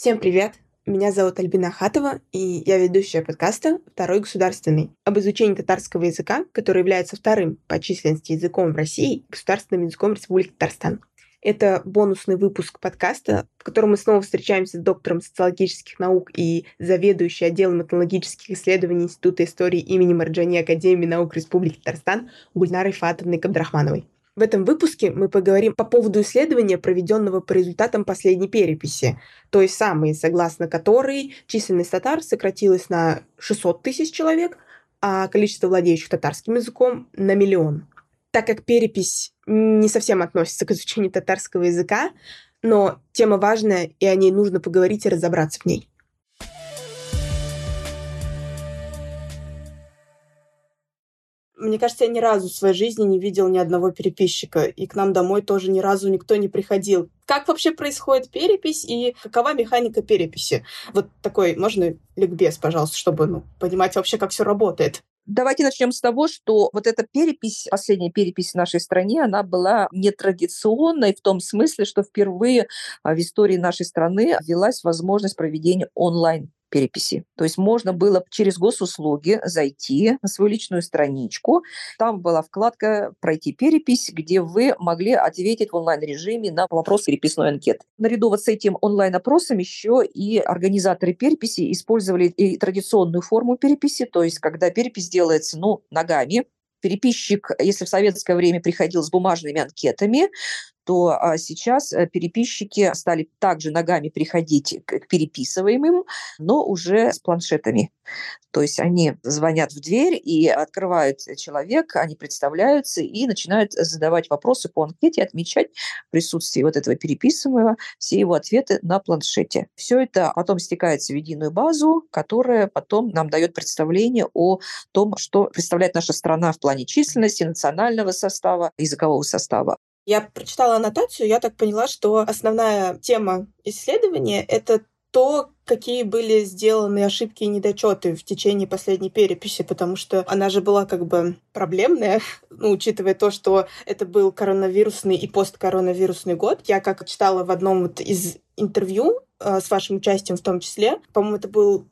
Всем привет! Меня зовут Альбина Хатова, и я ведущая подкаста «Второй государственный» об изучении татарского языка, который является вторым по численности языком в России государственным языком Республики Татарстан. Это бонусный выпуск подкаста, в котором мы снова встречаемся с доктором социологических наук и заведующей отделом этнологических исследований Института истории имени Марджани Академии наук Республики Татарстан Гульнарой Фатовной Кабдрахмановой. В этом выпуске мы поговорим по поводу исследования, проведенного по результатам последней переписи, той самой, согласно которой численность татар сократилась на 600 тысяч человек, а количество владеющих татарским языком на миллион. Так как перепись не совсем относится к изучению татарского языка, но тема важная, и о ней нужно поговорить и разобраться в ней. Мне кажется, я ни разу в своей жизни не видел ни одного переписчика, и к нам домой тоже ни разу никто не приходил. Как вообще происходит перепись и какова механика переписи? Вот такой, можно ликбез, пожалуйста, чтобы ну, понимать вообще, как все работает. Давайте начнем с того, что вот эта перепись, последняя перепись в нашей стране, она была нетрадиционной в том смысле, что впервые а, в истории нашей страны ввелась возможность проведения онлайн переписи. То есть можно было через госуслуги зайти на свою личную страничку. Там была вкладка «Пройти перепись», где вы могли ответить в онлайн-режиме на вопрос переписной анкеты. Наряду вот с этим онлайн-опросом еще и организаторы переписи использовали и традиционную форму переписи, то есть когда перепись делается ну, ногами, Переписчик, если в советское время приходил с бумажными анкетами, то а, сейчас э, переписчики стали также ногами приходить к переписываемым, но уже с планшетами. То есть они звонят в дверь и открывают человек, они представляются и начинают задавать вопросы по анкете, отмечать присутствие вот этого переписываемого, все его ответы на планшете. Все это потом стекается в единую базу, которая потом нам дает представление о том, что представляет наша страна в плане численности, национального состава, языкового состава. Я прочитала аннотацию, я так поняла, что основная тема исследования — это то, какие были сделаны ошибки и недочеты в течение последней переписи, потому что она же была как бы проблемная, ну, учитывая то, что это был коронавирусный и посткоронавирусный год. Я как читала в одном вот из интервью э, с вашим участием в том числе, по-моему, это был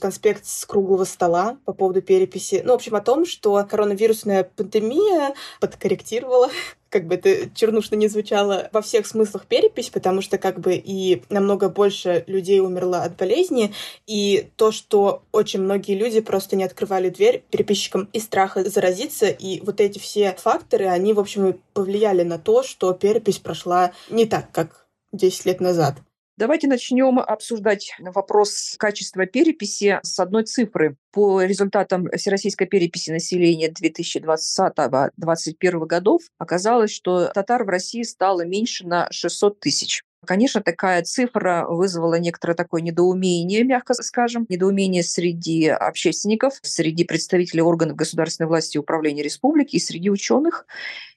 конспект с круглого стола по поводу переписи. Ну, в общем, о том, что коронавирусная пандемия подкорректировала как бы это чернушно не звучало, во всех смыслах перепись, потому что как бы и намного больше людей умерло от болезни, и то, что очень многие люди просто не открывали дверь переписчикам из страха заразиться, и вот эти все факторы, они, в общем, повлияли на то, что перепись прошла не так, как 10 лет назад. Давайте начнем обсуждать вопрос качества переписи с одной цифры. По результатам Всероссийской переписи населения 2020-2021 годов оказалось, что татар в России стало меньше на 600 тысяч. Конечно, такая цифра вызвала некоторое такое недоумение, мягко скажем, недоумение среди общественников, среди представителей органов государственной власти и управления республики и среди ученых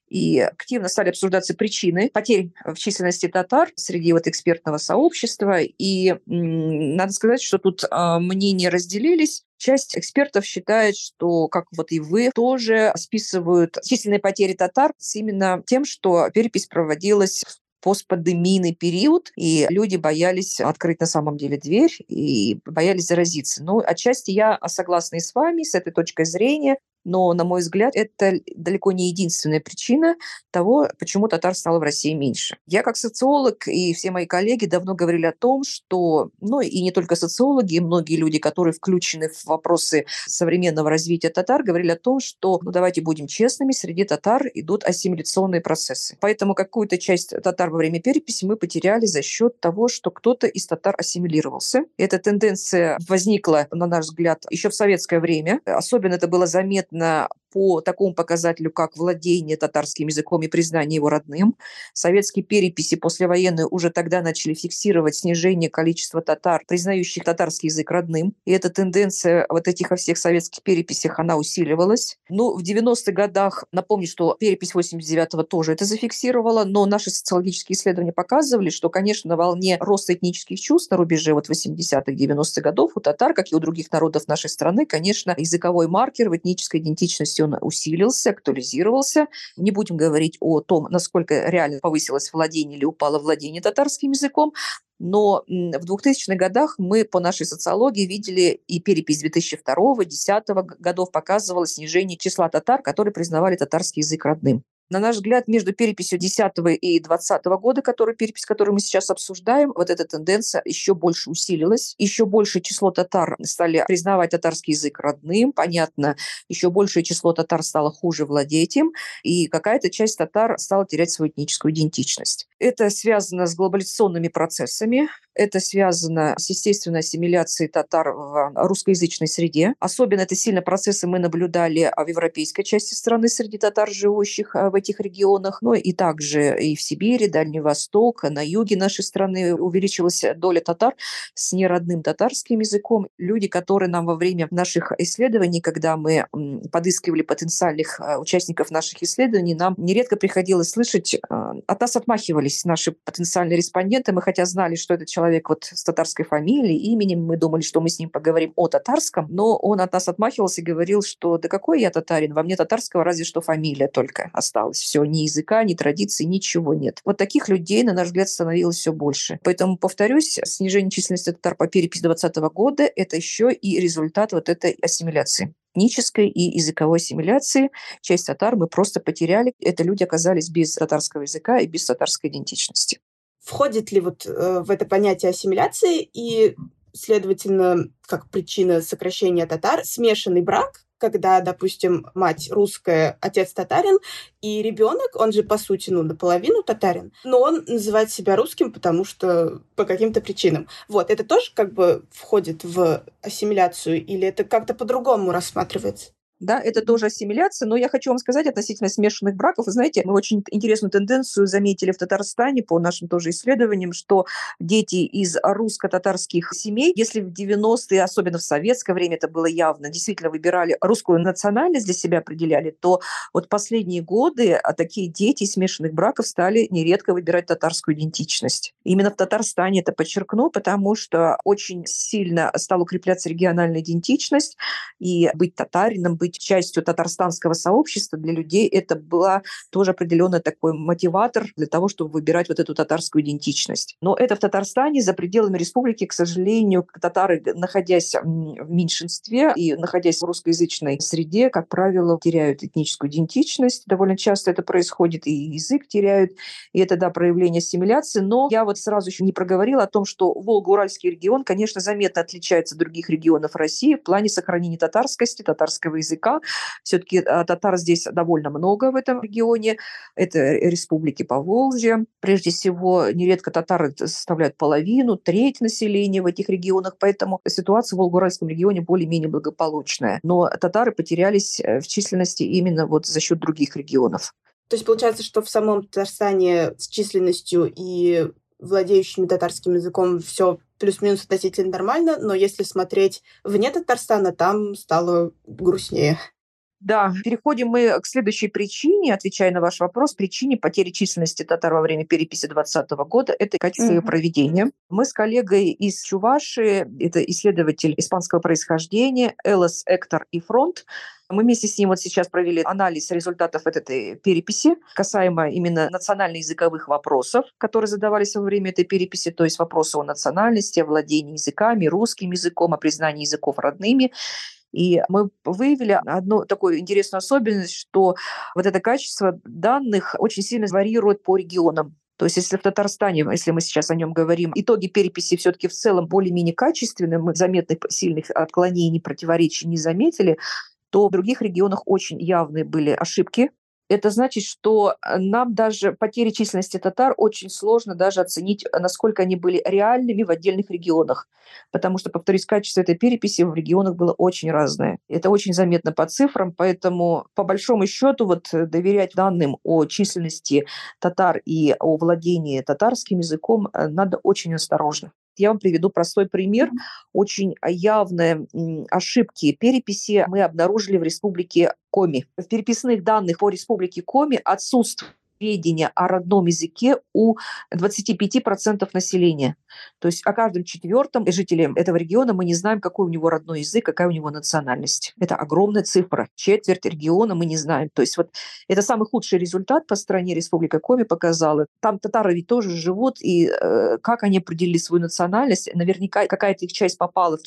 и активно стали обсуждаться причины потерь в численности татар среди вот экспертного сообщества. И надо сказать, что тут а, мнения разделились. Часть экспертов считает, что, как вот и вы, тоже списывают численные потери татар с именно тем, что перепись проводилась в постпандемийный период, и люди боялись открыть на самом деле дверь и боялись заразиться. Ну, отчасти я согласна и с вами, с этой точкой зрения. Но, на мой взгляд, это далеко не единственная причина того, почему татар стало в России меньше. Я как социолог и все мои коллеги давно говорили о том, что, ну и не только социологи, и многие люди, которые включены в вопросы современного развития татар, говорили о том, что, ну давайте будем честными, среди татар идут ассимиляционные процессы. Поэтому какую-то часть татар во время переписи мы потеряли за счет того, что кто-то из татар ассимилировался. Эта тенденция возникла, на наш взгляд, еще в советское время. Особенно это было заметно заметно по такому показателю, как владение татарским языком и признание его родным. Советские переписи послевоенные уже тогда начали фиксировать снижение количества татар, признающих татарский язык родным. И эта тенденция вот этих во всех советских переписях, она усиливалась. Ну, в 90-х годах, напомню, что перепись 89-го тоже это зафиксировала, но наши социологические исследования показывали, что, конечно, на волне роста этнических чувств на рубеже вот 80-х, 90-х годов у татар, как и у других народов нашей страны, конечно, языковой маркер в этнической идентичности есть он усилился, актуализировался. Не будем говорить о том, насколько реально повысилось владение или упало владение татарским языком, но в 2000-х годах мы по нашей социологии видели и перепись 2002-2010 годов показывала снижение числа татар, которые признавали татарский язык родным. На наш взгляд, между переписью 10 и 20 года, который, перепись, которую мы сейчас обсуждаем, вот эта тенденция еще больше усилилась. Еще большее число татар стали признавать татарский язык родным, понятно. Еще большее число татар стало хуже владеть им, и какая-то часть татар стала терять свою этническую идентичность. Это связано с глобализационными процессами, это связано с естественной ассимиляцией татар в русскоязычной среде. Особенно это сильно процессы мы наблюдали в европейской части страны среди татар, живущих в этих регионах, но и также и в Сибири, Дальний Восток, на юге нашей страны увеличилась доля татар с неродным татарским языком. Люди, которые нам во время наших исследований, когда мы подыскивали потенциальных э, участников наших исследований, нам нередко приходилось слышать, э, от нас отмахивались наши потенциальные респонденты, мы хотя знали, что этот человек вот с татарской фамилией, именем, мы думали, что мы с ним поговорим о татарском, но он от нас отмахивался и говорил, что да какой я татарин, во мне татарского разве что фамилия только осталась осталось. Все, ни языка, ни традиций, ничего нет. Вот таких людей, на наш взгляд, становилось все больше. Поэтому, повторюсь, снижение численности татар по переписи 2020 года – это еще и результат вот этой ассимиляции этнической и языковой ассимиляции. Часть татар мы просто потеряли. Это люди оказались без татарского языка и без татарской идентичности. Входит ли вот э, в это понятие ассимиляции и, следовательно, как причина сокращения татар, смешанный брак, когда, допустим, мать русская, отец татарин, и ребенок, он же по сути, ну, наполовину татарин, но он называет себя русским, потому что по каким-то причинам. Вот, это тоже как бы входит в ассимиляцию или это как-то по-другому рассматривается? Да, это тоже ассимиляция, но я хочу вам сказать относительно смешанных браков, вы знаете, мы очень интересную тенденцию заметили в Татарстане по нашим тоже исследованиям, что дети из русско-татарских семей, если в 90-е, особенно в советское время это было явно, действительно выбирали русскую национальность для себя определяли, то вот последние годы а такие дети смешанных браков стали нередко выбирать татарскую идентичность. Именно в Татарстане это подчеркну, потому что очень сильно стала укрепляться региональная идентичность, и быть татарином, быть быть частью татарстанского сообщества для людей это была тоже определенный такой мотиватор для того, чтобы выбирать вот эту татарскую идентичность. Но это в Татарстане, за пределами республики, к сожалению, татары, находясь в меньшинстве и находясь в русскоязычной среде, как правило, теряют этническую идентичность. Довольно часто это происходит, и язык теряют, и это, да, проявление ассимиляции. Но я вот сразу еще не проговорила о том, что Волго-Уральский регион, конечно, заметно отличается от других регионов России в плане сохранения татарскости, татарского языка языка. Все-таки а, татар здесь довольно много в этом регионе. Это республики Поволжья. Прежде всего, нередко татары составляют половину, треть населения в этих регионах, поэтому ситуация в Волгоградском регионе более-менее благополучная. Но татары потерялись э, в численности именно вот за счет других регионов. То есть получается, что в самом Татарстане с численностью и владеющими татарским языком все плюс-минус относительно нормально, но если смотреть вне Татарстана, там стало грустнее. Да, переходим мы к следующей причине, отвечая на ваш вопрос, причине потери численности татар во время переписи 2020 года – это качество ее проведения. Мы с коллегой из Чуваши, это исследователь испанского происхождения, Элос Эктор и Фронт, мы вместе с ним вот сейчас провели анализ результатов этой переписи касаемо именно национально-языковых вопросов, которые задавались во время этой переписи, то есть вопросы о национальности, о владении языками, русским языком, о признании языков родными. И мы выявили одну такую интересную особенность, что вот это качество данных очень сильно варьирует по регионам. То есть если в Татарстане, если мы сейчас о нем говорим, итоги переписи все-таки в целом более-менее качественные, мы заметных сильных отклонений, противоречий не заметили, то в других регионах очень явные были ошибки. Это значит, что э, нам даже потери численности татар очень сложно даже оценить, э, насколько они были реальными в отдельных регионах. Потому что, повторюсь, качество этой переписи в регионах было очень разное. Это очень заметно по цифрам, поэтому по большому счету вот э, доверять данным о численности татар и о владении татарским языком надо очень осторожно. Я вам приведу простой пример. Очень явные ошибки переписи мы обнаружили в республике Коми. В переписных данных по республике Коми отсутствует сведения о родном языке у 25% населения. То есть о каждом четвертом жителе этого региона мы не знаем, какой у него родной язык, какая у него национальность. Это огромная цифра. Четверть региона мы не знаем. То есть вот это самый худший результат по стране Республика Коми показала. Там татары ведь тоже живут, и э, как они определили свою национальность, наверняка какая-то их часть попала в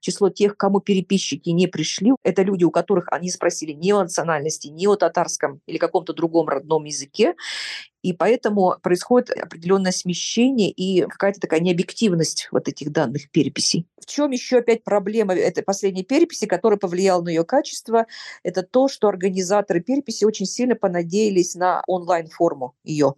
число тех, кому переписчики не пришли. Это люди, у которых они спросили не о национальности, не о татарском или каком-то другом родном языке. И поэтому происходит определенное смещение и какая-то такая необъективность вот этих данных переписей. В чем еще опять проблема этой последней переписи, которая повлияла на ее качество, это то, что организаторы переписи очень сильно понадеялись на онлайн-форму ее.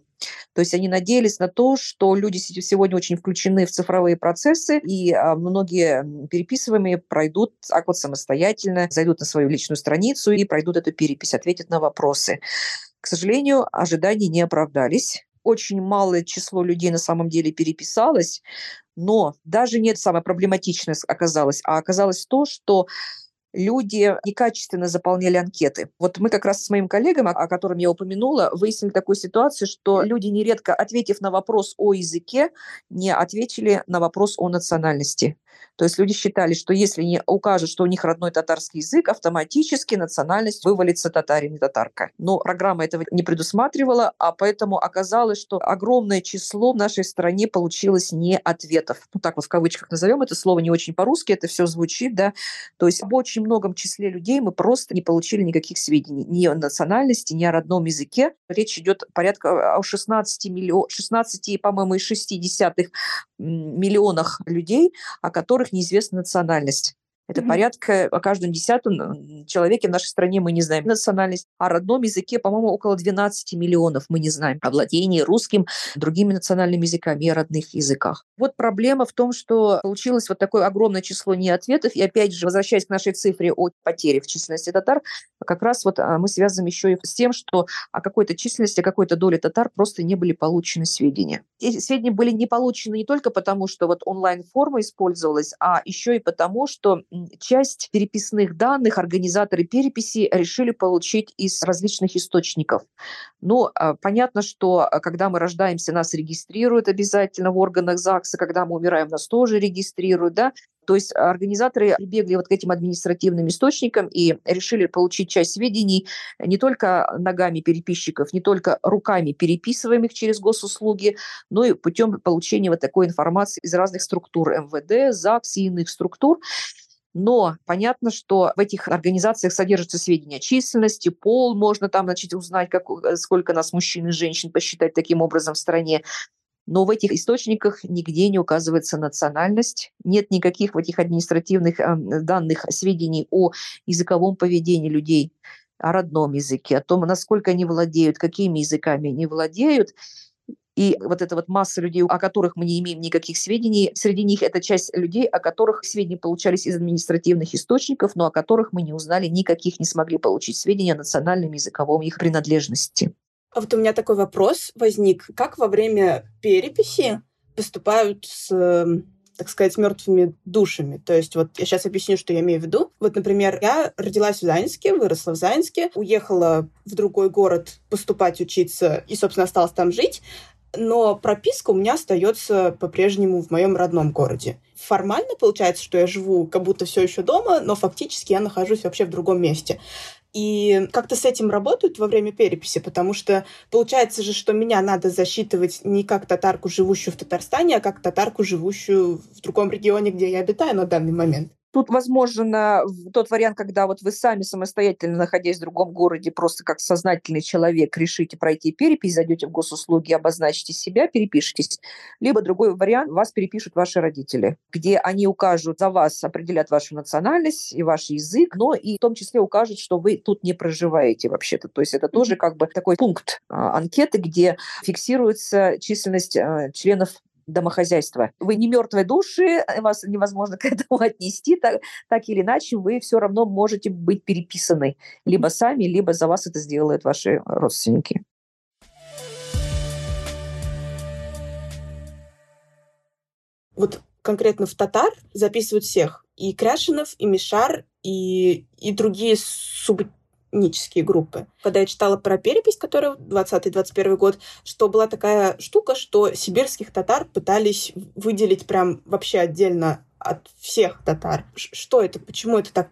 То есть они надеялись на то, что люди сегодня очень включены в цифровые процессы, и а, многие переписываемые пройдут так вот самостоятельно, зайдут на свою личную страницу и пройдут эту перепись, ответят на вопросы. К сожалению, ожидания не оправдались. Очень малое число людей на самом деле переписалось, но даже не самое проблематичное оказалось, а оказалось то, что люди некачественно заполняли анкеты. Вот мы как раз с моим коллегом, о котором я упомянула, выяснили такую ситуацию, что люди нередко, ответив на вопрос о языке, не ответили на вопрос о национальности. То есть люди считали, что если не укажут, что у них родной татарский язык, автоматически национальность вывалится татарин и татарка. Но программа этого не предусматривала, а поэтому оказалось, что огромное число в нашей стране получилось не ответов. Ну так вот в кавычках назовем это слово не очень по-русски, это все звучит, да. То есть об очень многом числе людей мы просто не получили никаких сведений ни о национальности, ни о родном языке. Речь идет порядка о 16 миллион, 16, по-моему, и 60 миллионах людей, о которых неизвестна национальность. Это mm-hmm. порядка о каждом десятом человеке в нашей стране мы не знаем национальность. О родном языке, по-моему, около 12 миллионов мы не знаем. О владении русским, другими национальными языками и о родных языках. Вот проблема в том, что получилось вот такое огромное число неответов. И опять же, возвращаясь к нашей цифре о потере в численности татар, как раз вот а, мы связываем еще и с тем, что о какой-то численности, о какой-то доле татар просто не были получены сведения. Эти сведения были не получены не только потому, что вот онлайн-форма использовалась, а еще и потому, что часть переписных данных организаторы переписи решили получить из различных источников. Но а, понятно, что а, когда мы рождаемся, нас регистрируют обязательно в органах ЗАГСа, когда мы умираем, нас тоже регистрируют, да, то есть организаторы прибегли вот к этим административным источникам и решили получить часть сведений не только ногами переписчиков, не только руками переписываемых через госуслуги, но и путем получения вот такой информации из разных структур МВД, ЗАГС и иных структур. Но понятно, что в этих организациях содержатся сведения о численности, пол, можно там значит, узнать, как, э, сколько нас мужчин и женщин, посчитать таким образом в стране. Но в этих источниках нигде не указывается национальность, нет никаких в этих административных э, данных сведений о языковом поведении людей, о родном языке, о том, насколько они владеют, какими языками они владеют. И вот эта вот масса людей, о которых мы не имеем никаких сведений, среди них это часть людей, о которых сведения получались из административных источников, но о которых мы не узнали никаких, не смогли получить сведения о национальном языковом их принадлежности. А вот у меня такой вопрос возник. Как во время переписи поступают с эм, так сказать, мертвыми душами. То есть вот я сейчас объясню, что я имею в виду. Вот, например, я родилась в Заинске, выросла в Заинске, уехала в другой город поступать, учиться и, собственно, осталась там жить но прописка у меня остается по-прежнему в моем родном городе. Формально получается, что я живу как будто все еще дома, но фактически я нахожусь вообще в другом месте. И как-то с этим работают во время переписи, потому что получается же, что меня надо засчитывать не как татарку, живущую в Татарстане, а как татарку, живущую в другом регионе, где я обитаю на данный момент. Тут возможно тот вариант, когда вот вы сами самостоятельно, находясь в другом городе, просто как сознательный человек решите пройти перепись, зайдете в госуслуги, обозначите себя, перепишитесь. Либо другой вариант, вас перепишут ваши родители, где они укажут за вас, определят вашу национальность и ваш язык, но и в том числе укажут, что вы тут не проживаете вообще-то. То есть это тоже как бы такой пункт а, анкеты, где фиксируется численность а, членов домохозяйства. Вы не мертвые души, э, вас невозможно к этому отнести, так, так или иначе вы все равно можете быть переписаны либо сами, либо за вас это сделают ваши родственники. Вот конкретно в татар записывают всех. И Кряшинов, и Мишар, и, и другие суб этнические группы. Когда я читала про перепись, которая 20-21 год, что была такая штука, что сибирских татар пытались выделить прям вообще отдельно от всех татар. Что это? Почему это так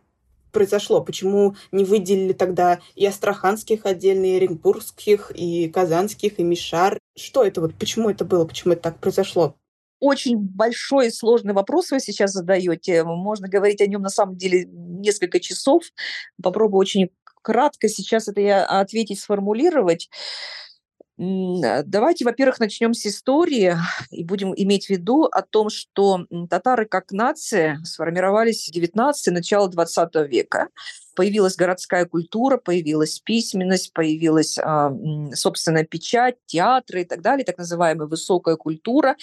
произошло? Почему не выделили тогда и астраханских отдельно, и оренбургских, и казанских, и мишар? Что это вот? Почему это было? Почему это так произошло? очень большой и сложный вопрос вы сейчас задаете. Можно говорить о нем на самом деле несколько часов. Попробую очень кратко сейчас это я ответить, сформулировать. Давайте, во-первых, начнем с истории и будем иметь в виду о том, что татары как нация сформировались в 19 начало 20 века. Появилась городская культура, появилась письменность, появилась, а, собственная печать, театры и так далее, так называемая высокая культура.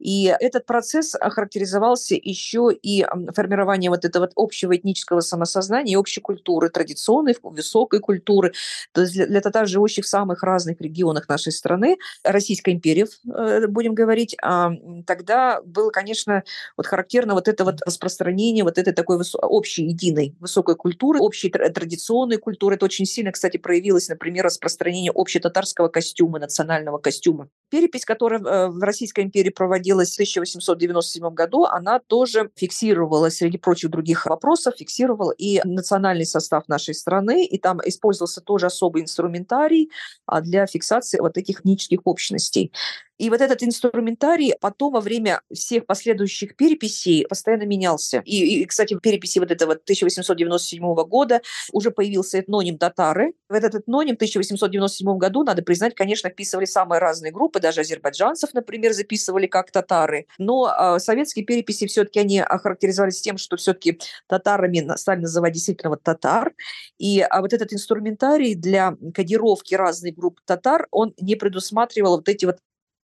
И этот процесс охарактеризовался еще и формированием вот этого общего этнического самосознания, общей культуры, традиционной, высокой культуры. То есть для, для татар, живущих в самых разных регионах нашей страны, Российской империи, э, будем говорить, а, тогда было, конечно, вот характерно вот это вот распространение вот этой такой общей, единой высокой культуры, общей традиционной культуры. Это очень сильно, кстати, проявилось, например, распространение общетатарского костюма, национального костюма. Перепись, которая э, в Российской империи проводилась проводилась в 1897 году, она тоже фиксировала, среди прочих других вопросов, фиксировала и национальный состав нашей страны, и там использовался тоже особый инструментарий а, для фиксации вот этих этнических общностей. И вот этот инструментарий потом во время всех последующих переписей постоянно менялся. И, и кстати, в переписи вот этого 1897 года уже появился этноним татары. В этот этноним в 1897 году, надо признать, конечно, вписывали самые разные группы, даже азербайджанцев, например, записывали как татары. Но э, советские переписи все-таки они охарактеризовались тем, что все-таки татарами стали называть действительно вот татар. И а вот этот инструментарий для кодировки разных групп татар, он не предусматривал вот эти вот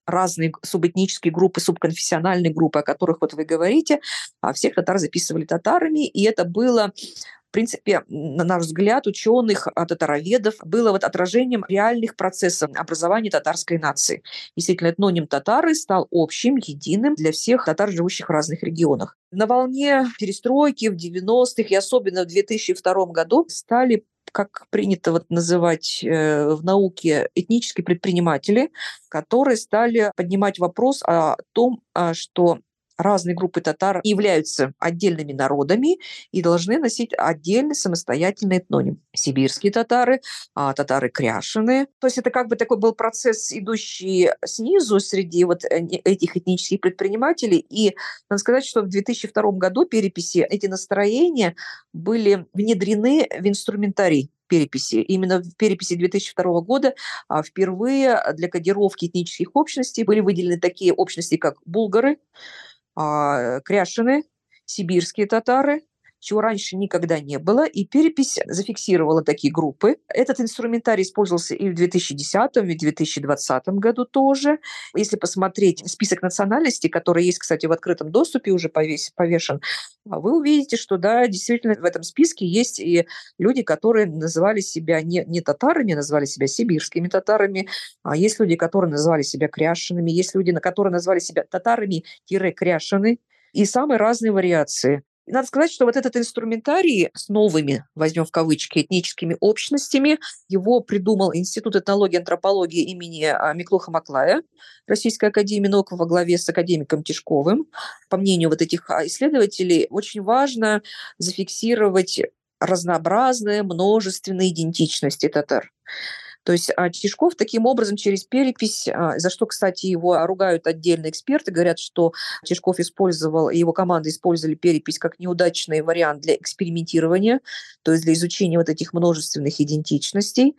разные субэтнические группы, субконфессиональные группы, о которых вот вы говорите, а всех татар записывали татарами, и это было в принципе, на наш взгляд, ученых, а, татароведов, было вот отражением реальных процессов образования татарской нации. Действительно, этноним татары стал общим, единым для всех татар, живущих в разных регионах. На волне перестройки в 90-х и особенно в 2002 году стали как принято вот называть э, в науке, этнические предприниматели, которые стали поднимать вопрос о том, а, что разные группы татар являются отдельными народами и должны носить отдельный самостоятельный этноним. Сибирские татары, а татары кряшины. То есть это как бы такой был процесс, идущий снизу среди вот э, этих этнических предпринимателей. И надо сказать, что в 2002 году переписи эти настроения были внедрены в инструментарий переписи. Именно в переписи 2002 года а, впервые для кодировки этнических общностей были выделены такие общности, как булгары, а, кряшины, сибирские татары, чего раньше никогда не было, и перепись зафиксировала такие группы. Этот инструментарий использовался и в 2010 и в 2020 году тоже. Если посмотреть список национальностей, который есть, кстати, в открытом доступе, уже повесь, повешен, вы увидите, что, да, действительно, в этом списке есть и люди, которые называли себя не, не татарами, называли себя сибирскими татарами, а есть люди, которые называли себя кряшинами, есть люди, которые назвали себя татарами-кряшины, и самые разные вариации. И надо сказать, что вот этот инструментарий с новыми, возьмем в кавычки, этническими общностями, его придумал Институт этнологии и антропологии имени а, Миклуха Маклая, Российской академии наук во главе с академиком Тишковым. По мнению вот этих а, исследователей, очень важно зафиксировать разнообразные, множественные идентичности татар. То есть а, Чешков таким образом через перепись, а, за что, кстати, его ругают отдельные эксперты, говорят, что Чешков использовал, его команда использовали перепись как неудачный вариант для экспериментирования, то есть для изучения вот этих множественных идентичностей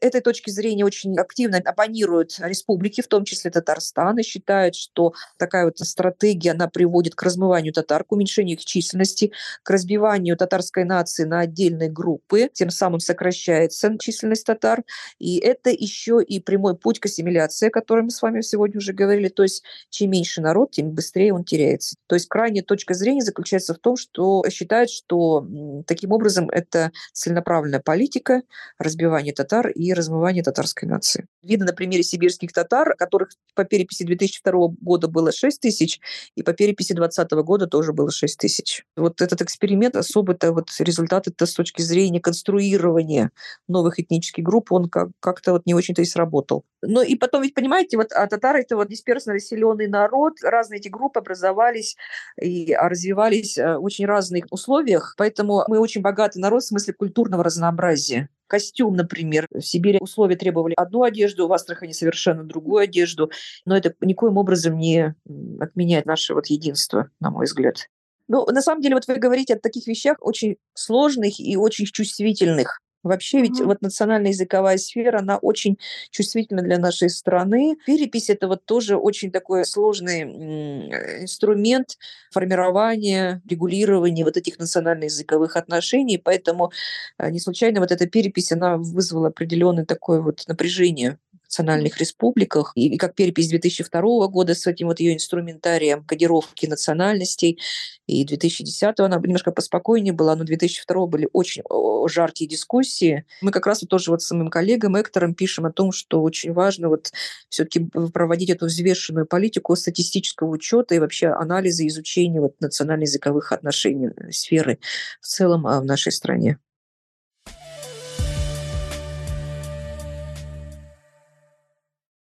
этой точки зрения очень активно оппонируют республики, в том числе Татарстан, и считают, что такая вот стратегия, она приводит к размыванию татар, к уменьшению их численности, к разбиванию татарской нации на отдельные группы, тем самым сокращается численность татар. И это еще и прямой путь к ассимиляции, о которой мы с вами сегодня уже говорили. То есть чем меньше народ, тем быстрее он теряется. То есть крайняя точка зрения заключается в том, что считают, что таким образом это целенаправленная политика разбивания татар и и размывание татарской нации. Видно на примере сибирских татар, которых по переписи 2002 года было 6 тысяч, и по переписи 2020 года тоже было 6 тысяч. Вот этот эксперимент особо-то вот результаты-то с точки зрения конструирования новых этнических групп, он как- как-то вот не очень-то и сработал. Но и потом, ведь понимаете, вот а татары это вот дисперсно населенный народ, разные эти группы образовались и развивались э, в очень разных условиях, поэтому мы очень богатый народ в смысле культурного разнообразия. Костюм, например. В Сибири условия требовали одну одежду, в Астрахани совершенно другую одежду, но это никоим образом не отменяет наше вот единство, на мой взгляд. Ну, на самом деле, вот вы говорите о таких вещах очень сложных и очень чувствительных. Вообще ведь вот национальная языковая сфера, она очень чувствительна для нашей страны. Перепись – это вот тоже очень такой сложный инструмент формирования, регулирования вот этих национально-языковых отношений, поэтому э, не случайно вот эта перепись, она вызвала определенное такое вот напряжение национальных республиках, и как перепись 2002 года с этим вот ее инструментарием кодировки национальностей, и 2010 она немножко поспокойнее была, но 2002 были очень жаркие дискуссии. Мы как раз вот тоже вот с моим коллегом Эктором пишем о том, что очень важно вот все-таки проводить эту взвешенную политику статистического учета и вообще анализа, изучения вот национально-языковых отношений э, сферы в целом а, в нашей стране.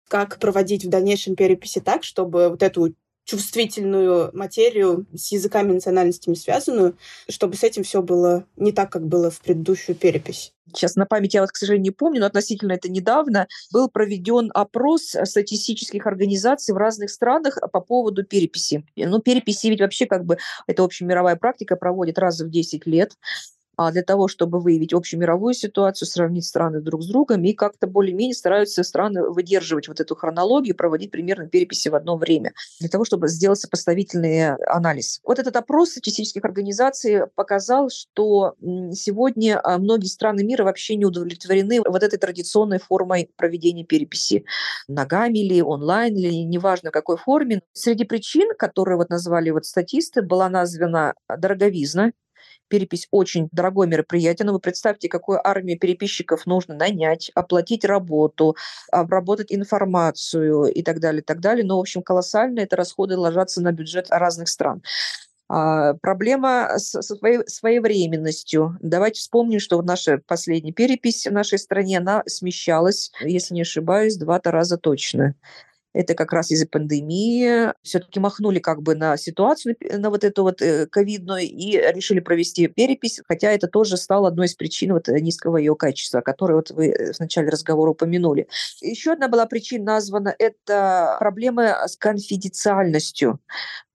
Как проводить в дальнейшем переписи так, чтобы вот эту чувствительную материю с языками национальностями связанную, чтобы с этим все было не так, как было в предыдущую перепись. Сейчас на память я вот, к сожалению, не помню, но относительно это недавно был проведен опрос статистических организаций в разных странах по поводу переписи. Ну, переписи ведь вообще как бы это общемировая практика проводит раз в 10 лет для того, чтобы выявить общую мировую ситуацию, сравнить страны друг с другом, и как-то более-менее стараются страны выдерживать вот эту хронологию, проводить примерно переписи в одно время, для того, чтобы сделать сопоставительный анализ. Вот этот опрос статистических организаций показал, что сегодня а, многие страны мира вообще не удовлетворены вот этой традиционной формой проведения переписи. Ногами или онлайн, или неважно в какой форме. Среди причин, которые вот назвали вот статисты, была названа дороговизна, перепись очень дорогое мероприятие, но вы представьте, какую армию переписчиков нужно нанять, оплатить работу, обработать информацию и так далее, и так далее. Но, в общем, колоссальные это расходы ложатся на бюджет разных стран. А, проблема со своей, своевременностью. Давайте вспомним, что наша последняя перепись в нашей стране, она смещалась, если не ошибаюсь, два-то раза точно это как раз из-за пандемии. Все-таки махнули как бы на ситуацию, на вот эту вот э, ковидную и решили провести перепись, хотя это тоже стало одной из причин вот низкого ее качества, которое вот вы э, в начале разговора упомянули. Еще одна была причина названа, это проблемы с конфиденциальностью.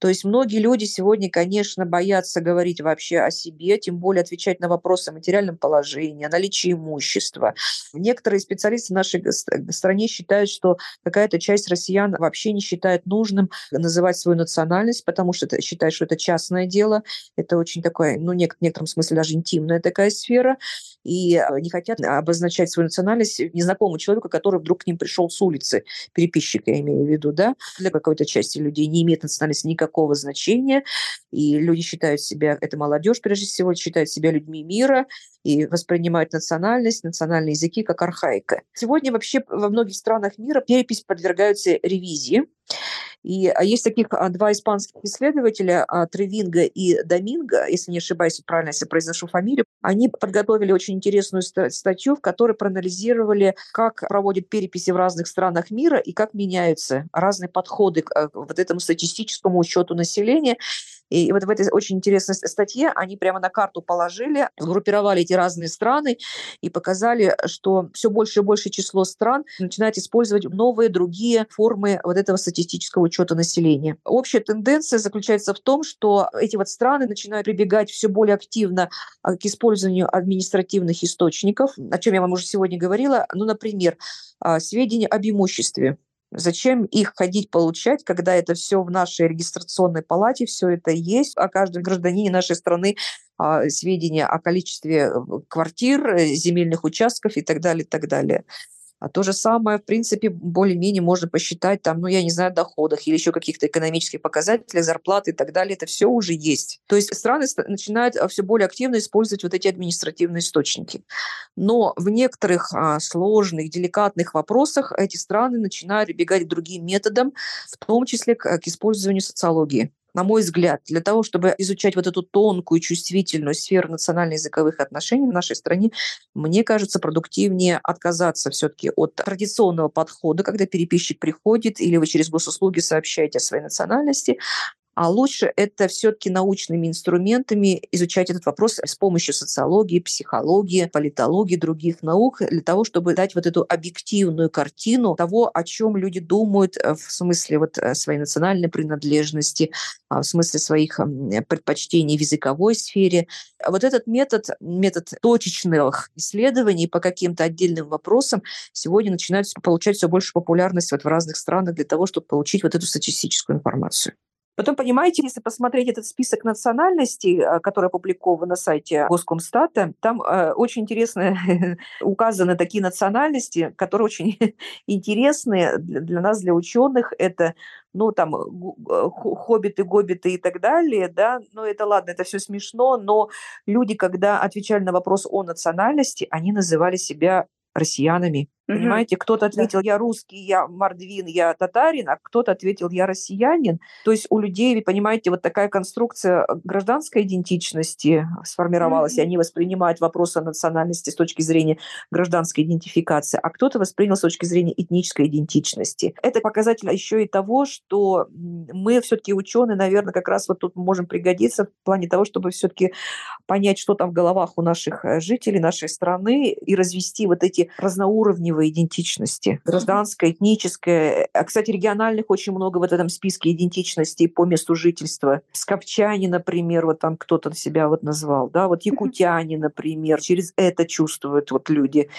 То есть многие люди сегодня, конечно, боятся говорить вообще о себе, тем более отвечать на вопросы о материальном положении, о наличии имущества. Некоторые специалисты в нашей стране считают, что какая-то часть россиян вообще не считает нужным называть свою национальность, потому что это, считают, что это частное дело, это очень такое, ну, в некотором смысле даже интимная такая сфера, и э, не хотят обозначать свою национальность незнакомому человеку, который вдруг к ним пришел с улицы, переписчик, я имею в виду, да, для какой-то части людей не имеет национальности никакого значения, и люди считают себя, это молодежь прежде всего, считают себя людьми мира, и воспринимают национальность, национальные языки как архаика. Сегодня вообще во многих странах мира перепись подвергаются ревизии. И а есть таких а, два испанских исследователя, а, Тревинга и Доминго, если не ошибаюсь, правильно, если произношу фамилию, они подготовили очень интересную статью, в которой проанализировали, как проводят переписи в разных странах мира и как меняются разные подходы к вот этому статистическому учету населения. И вот в этой очень интересной статье они прямо на карту положили, сгруппировали эти разные страны и показали, что все больше и больше число стран начинает использовать новые другие формы вот этого статистического учета населения. Общая тенденция заключается в том, что эти вот страны начинают прибегать все более активно а, к использованию административных источников, о чем я вам уже сегодня говорила. Ну, например, а, сведения об имуществе. Зачем их ходить получать, когда это все в нашей регистрационной палате, все это есть, о каждом гражданине нашей страны а, сведения о количестве э, квартир, э, земельных участков и так далее, и так далее. А то же самое, в принципе, более-менее можно посчитать там, ну, я не знаю, доходах или еще каких-то экономических показателях, зарплаты и так далее. Это все уже есть. То есть страны начинают а, все более активно использовать вот эти административные источники. Но в некоторых а, сложных, деликатных вопросах эти страны начинают прибегать к другим методам, в том числе к, к использованию социологии на мой взгляд, для того, чтобы изучать вот эту тонкую, чувствительную сферу национально-языковых отношений в нашей стране, мне кажется, продуктивнее отказаться все-таки от традиционного подхода, когда переписчик приходит или вы через госуслуги сообщаете о своей национальности, а лучше это все-таки научными инструментами изучать этот вопрос с помощью социологии, психологии, политологии, других наук, для того, чтобы дать вот эту объективную картину того, о чем люди думают э, в смысле вот э, своей национальной принадлежности, а, в смысле своих предпочтений в языковой сфере. Вот этот метод, метод точечных исследований по каким-то отдельным вопросам сегодня начинает получать все больше популярность вот в разных странах для того, чтобы получить вот эту статистическую информацию. Потом, понимаете, если посмотреть этот список национальностей, э, который опубликован на сайте Госкомстата, там э, очень интересно указаны такие национальности, которые очень интересны для нас, для ученых. Это ну, там, э, хоббиты, гоббиты и так далее, да, ну, это ладно, это все смешно, но люди, когда отвечали на вопрос о национальности, они называли себя россиянами. Угу. Понимаете, кто-то ответил, да. я русский, я мордвин, я татарин, а кто-то ответил, я россиянин. То есть у людей, понимаете, вот такая конструкция гражданской идентичности сформировалась, угу. и они воспринимают вопрос о национальности с точки зрения гражданской идентификации, а кто-то воспринял с точки зрения этнической идентичности. Это показатель еще и того, что мы все-таки ученые, наверное, как раз вот тут можем пригодиться в плане того, чтобы все-таки понять, что там в головах у наших э, жителей нашей страны и развести вот эти разноуровневые уровневой идентичности. Гражданская, этническая. А, кстати, региональных очень много в этом списке идентичностей по месту жительства. Скопчане, например, вот там кто-то себя вот назвал, да, вот якутяне, например, через это чувствуют вот люди.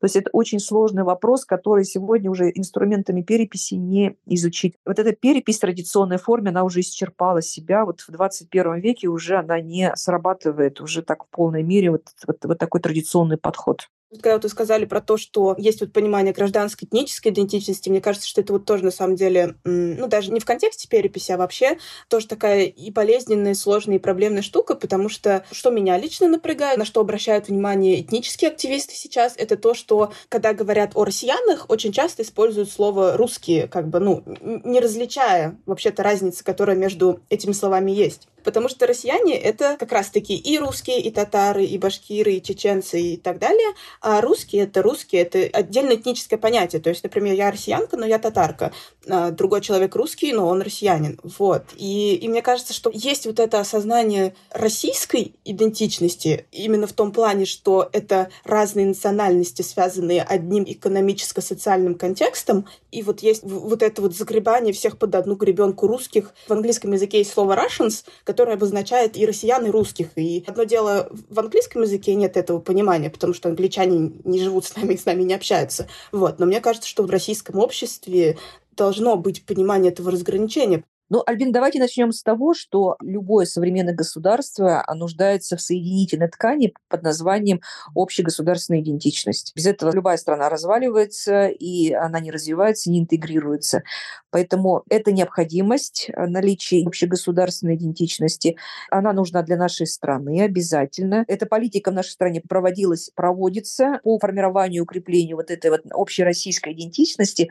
То есть это очень сложный вопрос, который сегодня уже инструментами переписи не изучить. Вот эта перепись в традиционной форме, она уже исчерпала себя. Вот в 21 веке уже она не срабатывает уже так в полной мере вот, вот, вот такой традиционный подход. Когда вот вы сказали про то, что есть вот понимание гражданской этнической идентичности, мне кажется, что это вот тоже на самом деле, ну, даже не в контексте переписи, а вообще тоже такая и болезненная, и сложная, и проблемная штука, потому что что меня лично напрягает, на что обращают внимание этнические активисты сейчас, это то, что когда говорят о россиянах, очень часто используют слово «русские», как бы, ну, не различая вообще-то разницы, которая между этими словами есть. Потому что россияне — это как раз-таки и русские, и татары, и башкиры, и чеченцы, и так далее. А русские — это русские, это отдельное этническое понятие. То есть, например, я россиянка, но я татарка. А другой человек русский, но он россиянин. Вот. И, и мне кажется, что есть вот это осознание российской идентичности именно в том плане, что это разные национальности, связанные одним экономическо-социальным контекстом. И вот есть вот это вот загребание всех под одну гребенку русских. В английском языке есть слово Russians, которое обозначает и россиян, и русских. И одно дело, в английском языке нет этого понимания, потому что англичане не живут с нами и с нами не общаются. Вот. Но мне кажется, что в российском обществе должно быть понимание этого разграничения. Ну, Альбин, давайте начнем с того, что любое современное государство нуждается в соединительной ткани под названием общегосударственная идентичность. Без этого любая страна разваливается, и она не развивается, не интегрируется. Поэтому эта необходимость наличия общегосударственной идентичности, она нужна для нашей страны обязательно. Эта политика в нашей стране проводилась, проводится по формированию и укреплению вот этой вот общероссийской идентичности.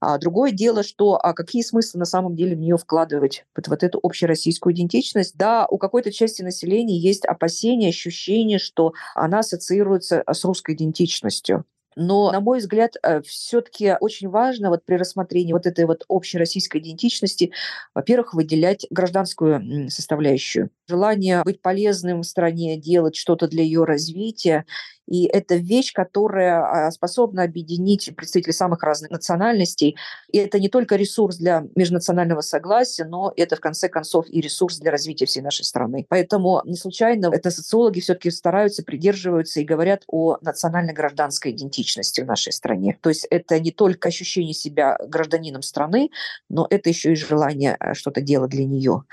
А другое дело, что а какие смыслы на самом деле в нее вкладывать, вот, вот эту общероссийскую идентичность. Да, у какой-то части населения есть опасения, ощущение, что она ассоциируется с русской идентичностью. Но, на мой взгляд, э, все-таки очень важно вот при рассмотрении вот этой вот общероссийской идентичности, во-первых, выделять гражданскую составляющую. Желание быть полезным в стране, делать что-то для ее развития и это вещь, которая а, способна объединить представителей самых разных национальностей. И это не только ресурс для межнационального согласия, но это, в конце концов, и ресурс для развития всей нашей страны. Поэтому не случайно это социологи все-таки стараются, придерживаются и говорят о национально-гражданской идентичности в нашей стране. То есть это не только ощущение себя гражданином страны, но это еще и желание э, что-то делать для нее.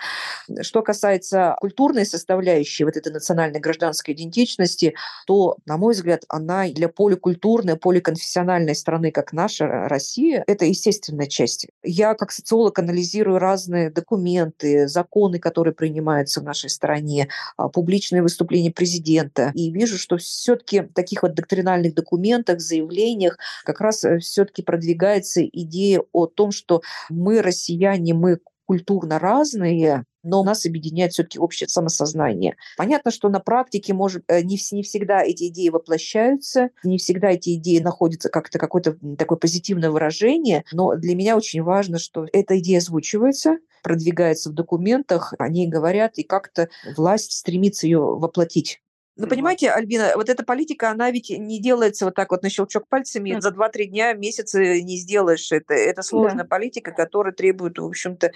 Что касается культурной составляющей вот этой национальной гражданской идентичности, то, на мой мой взгляд, она для поликультурной, поликонфессиональной страны, как наша Россия, это естественная часть. Я как социолог анализирую разные документы, законы, которые принимаются в нашей стране, а, публичные выступления президента, и вижу, что все-таки в таких вот доктринальных документах, заявлениях как раз э, все-таки продвигается идея о том, что мы, россияне, мы культурно разные, но нас объединяет все-таки общее самосознание. Понятно, что на практике может, э, не, не всегда эти идеи воплощаются, не всегда эти идеи находятся как-то какое-то такое позитивное выражение, но для меня очень важно, что эта идея озвучивается, продвигается в документах, они говорят, и как-то власть стремится ее воплотить. Ну, понимаете, Альбина, вот эта политика, она ведь не делается вот так вот на щелчок пальцами, mm. за 2-3 дня, месяца не сделаешь это. Это сложная да. политика, которая требует, в общем-то...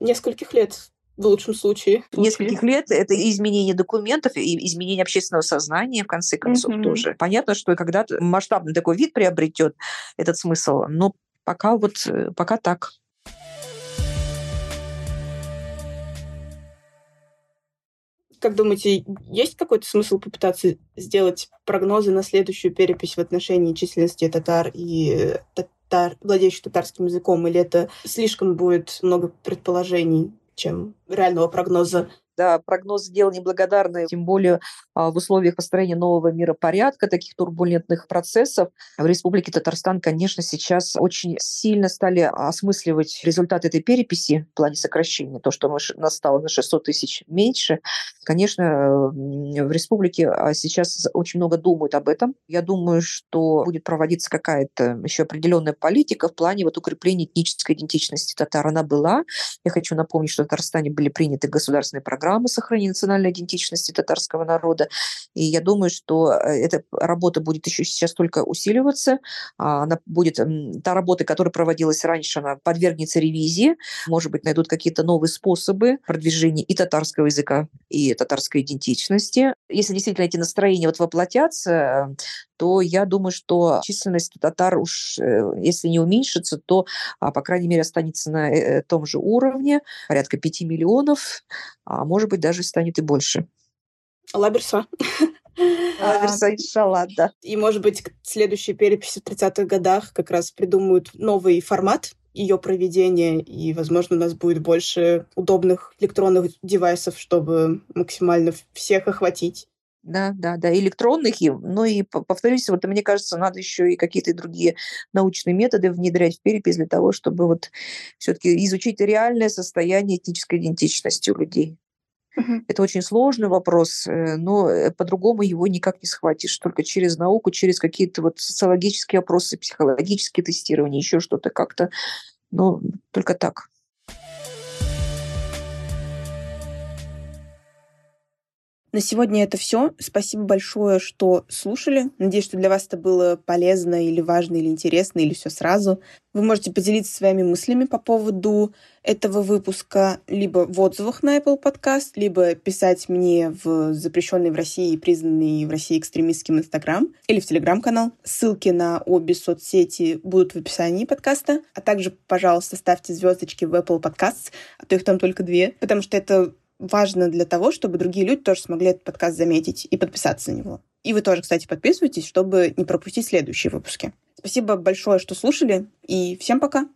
Нескольких лет в лучшем случае. Нескольких лет это изменение документов и изменение общественного сознания, в конце концов, mm-hmm. тоже. Понятно, что когда-то масштабный такой вид приобретет этот смысл, но пока вот, э, пока так. Как думаете, есть какой-то смысл попытаться сделать прогнозы на следующую перепись в отношении численности татар и татар, владеющих татарским языком, или это слишком будет много предположений, чем реального прогноза? Да, прогноз дел неблагодарный, тем более а, в условиях построения нового миропорядка, таких турбулентных процессов. В Республике Татарстан, конечно, сейчас очень сильно стали осмысливать результат этой переписи в плане сокращения, то, что мы, нас стало на 600 тысяч меньше. Конечно, в республике а, сейчас очень много думают об этом. Я думаю, что будет проводиться какая-то еще определенная политика в плане вот укрепления этнической идентичности татар. Она была. Я хочу напомнить, что в Татарстане были приняты государственные программы программы сохранения национальной идентичности татарского народа. И я думаю, что э, эта работа будет еще сейчас только усиливаться. А, она будет, та работа, которая проводилась раньше, она подвергнется ревизии. Может быть, найдут какие-то новые способы продвижения и татарского языка, и татарской идентичности. Если действительно эти настроения вот воплотятся, то я думаю, что численность татар уж, э, если не уменьшится, то, а, по крайней мере, останется на э, том же уровне, порядка 5 миллионов, а может быть, даже станет и больше. Алла бирсә. Алла бирсә, иншалла, да. И, может быть, следующей переписи в 30-х годах как раз придумают новый формат ее проведения, и, возможно, у нас будет больше удобных электронных девайсов, чтобы максимально всех охватить. Да, да, да, электронных, и, ну и повторюсь, вот мне кажется, надо еще и какие-то другие научные методы внедрять в перепись для того, чтобы вот все-таки изучить реальное состояние этнической идентичности у людей. Uh-huh. Это очень сложный вопрос, э, но э, по-другому его никак не схватишь, только через науку, через какие-то вот социологические опросы, психологические тестирования, еще что-то как-то, ну, только так. На сегодня это все. Спасибо большое, что слушали. Надеюсь, что для вас это было полезно или важно, или интересно, или все сразу. Вы можете поделиться своими мыслями по поводу этого выпуска либо в отзывах на Apple Podcast, либо писать мне в запрещенный в России и признанный в России экстремистским Инстаграм или в Телеграм-канал. Ссылки на обе соцсети будут в описании подкаста. А также, пожалуйста, ставьте звездочки в Apple Podcasts, а то их там только две, потому что это важно для того, чтобы другие люди тоже смогли этот подкаст заметить и подписаться на него. И вы тоже, кстати, подписывайтесь, чтобы не пропустить следующие выпуски. Спасибо большое, что слушали, и всем пока!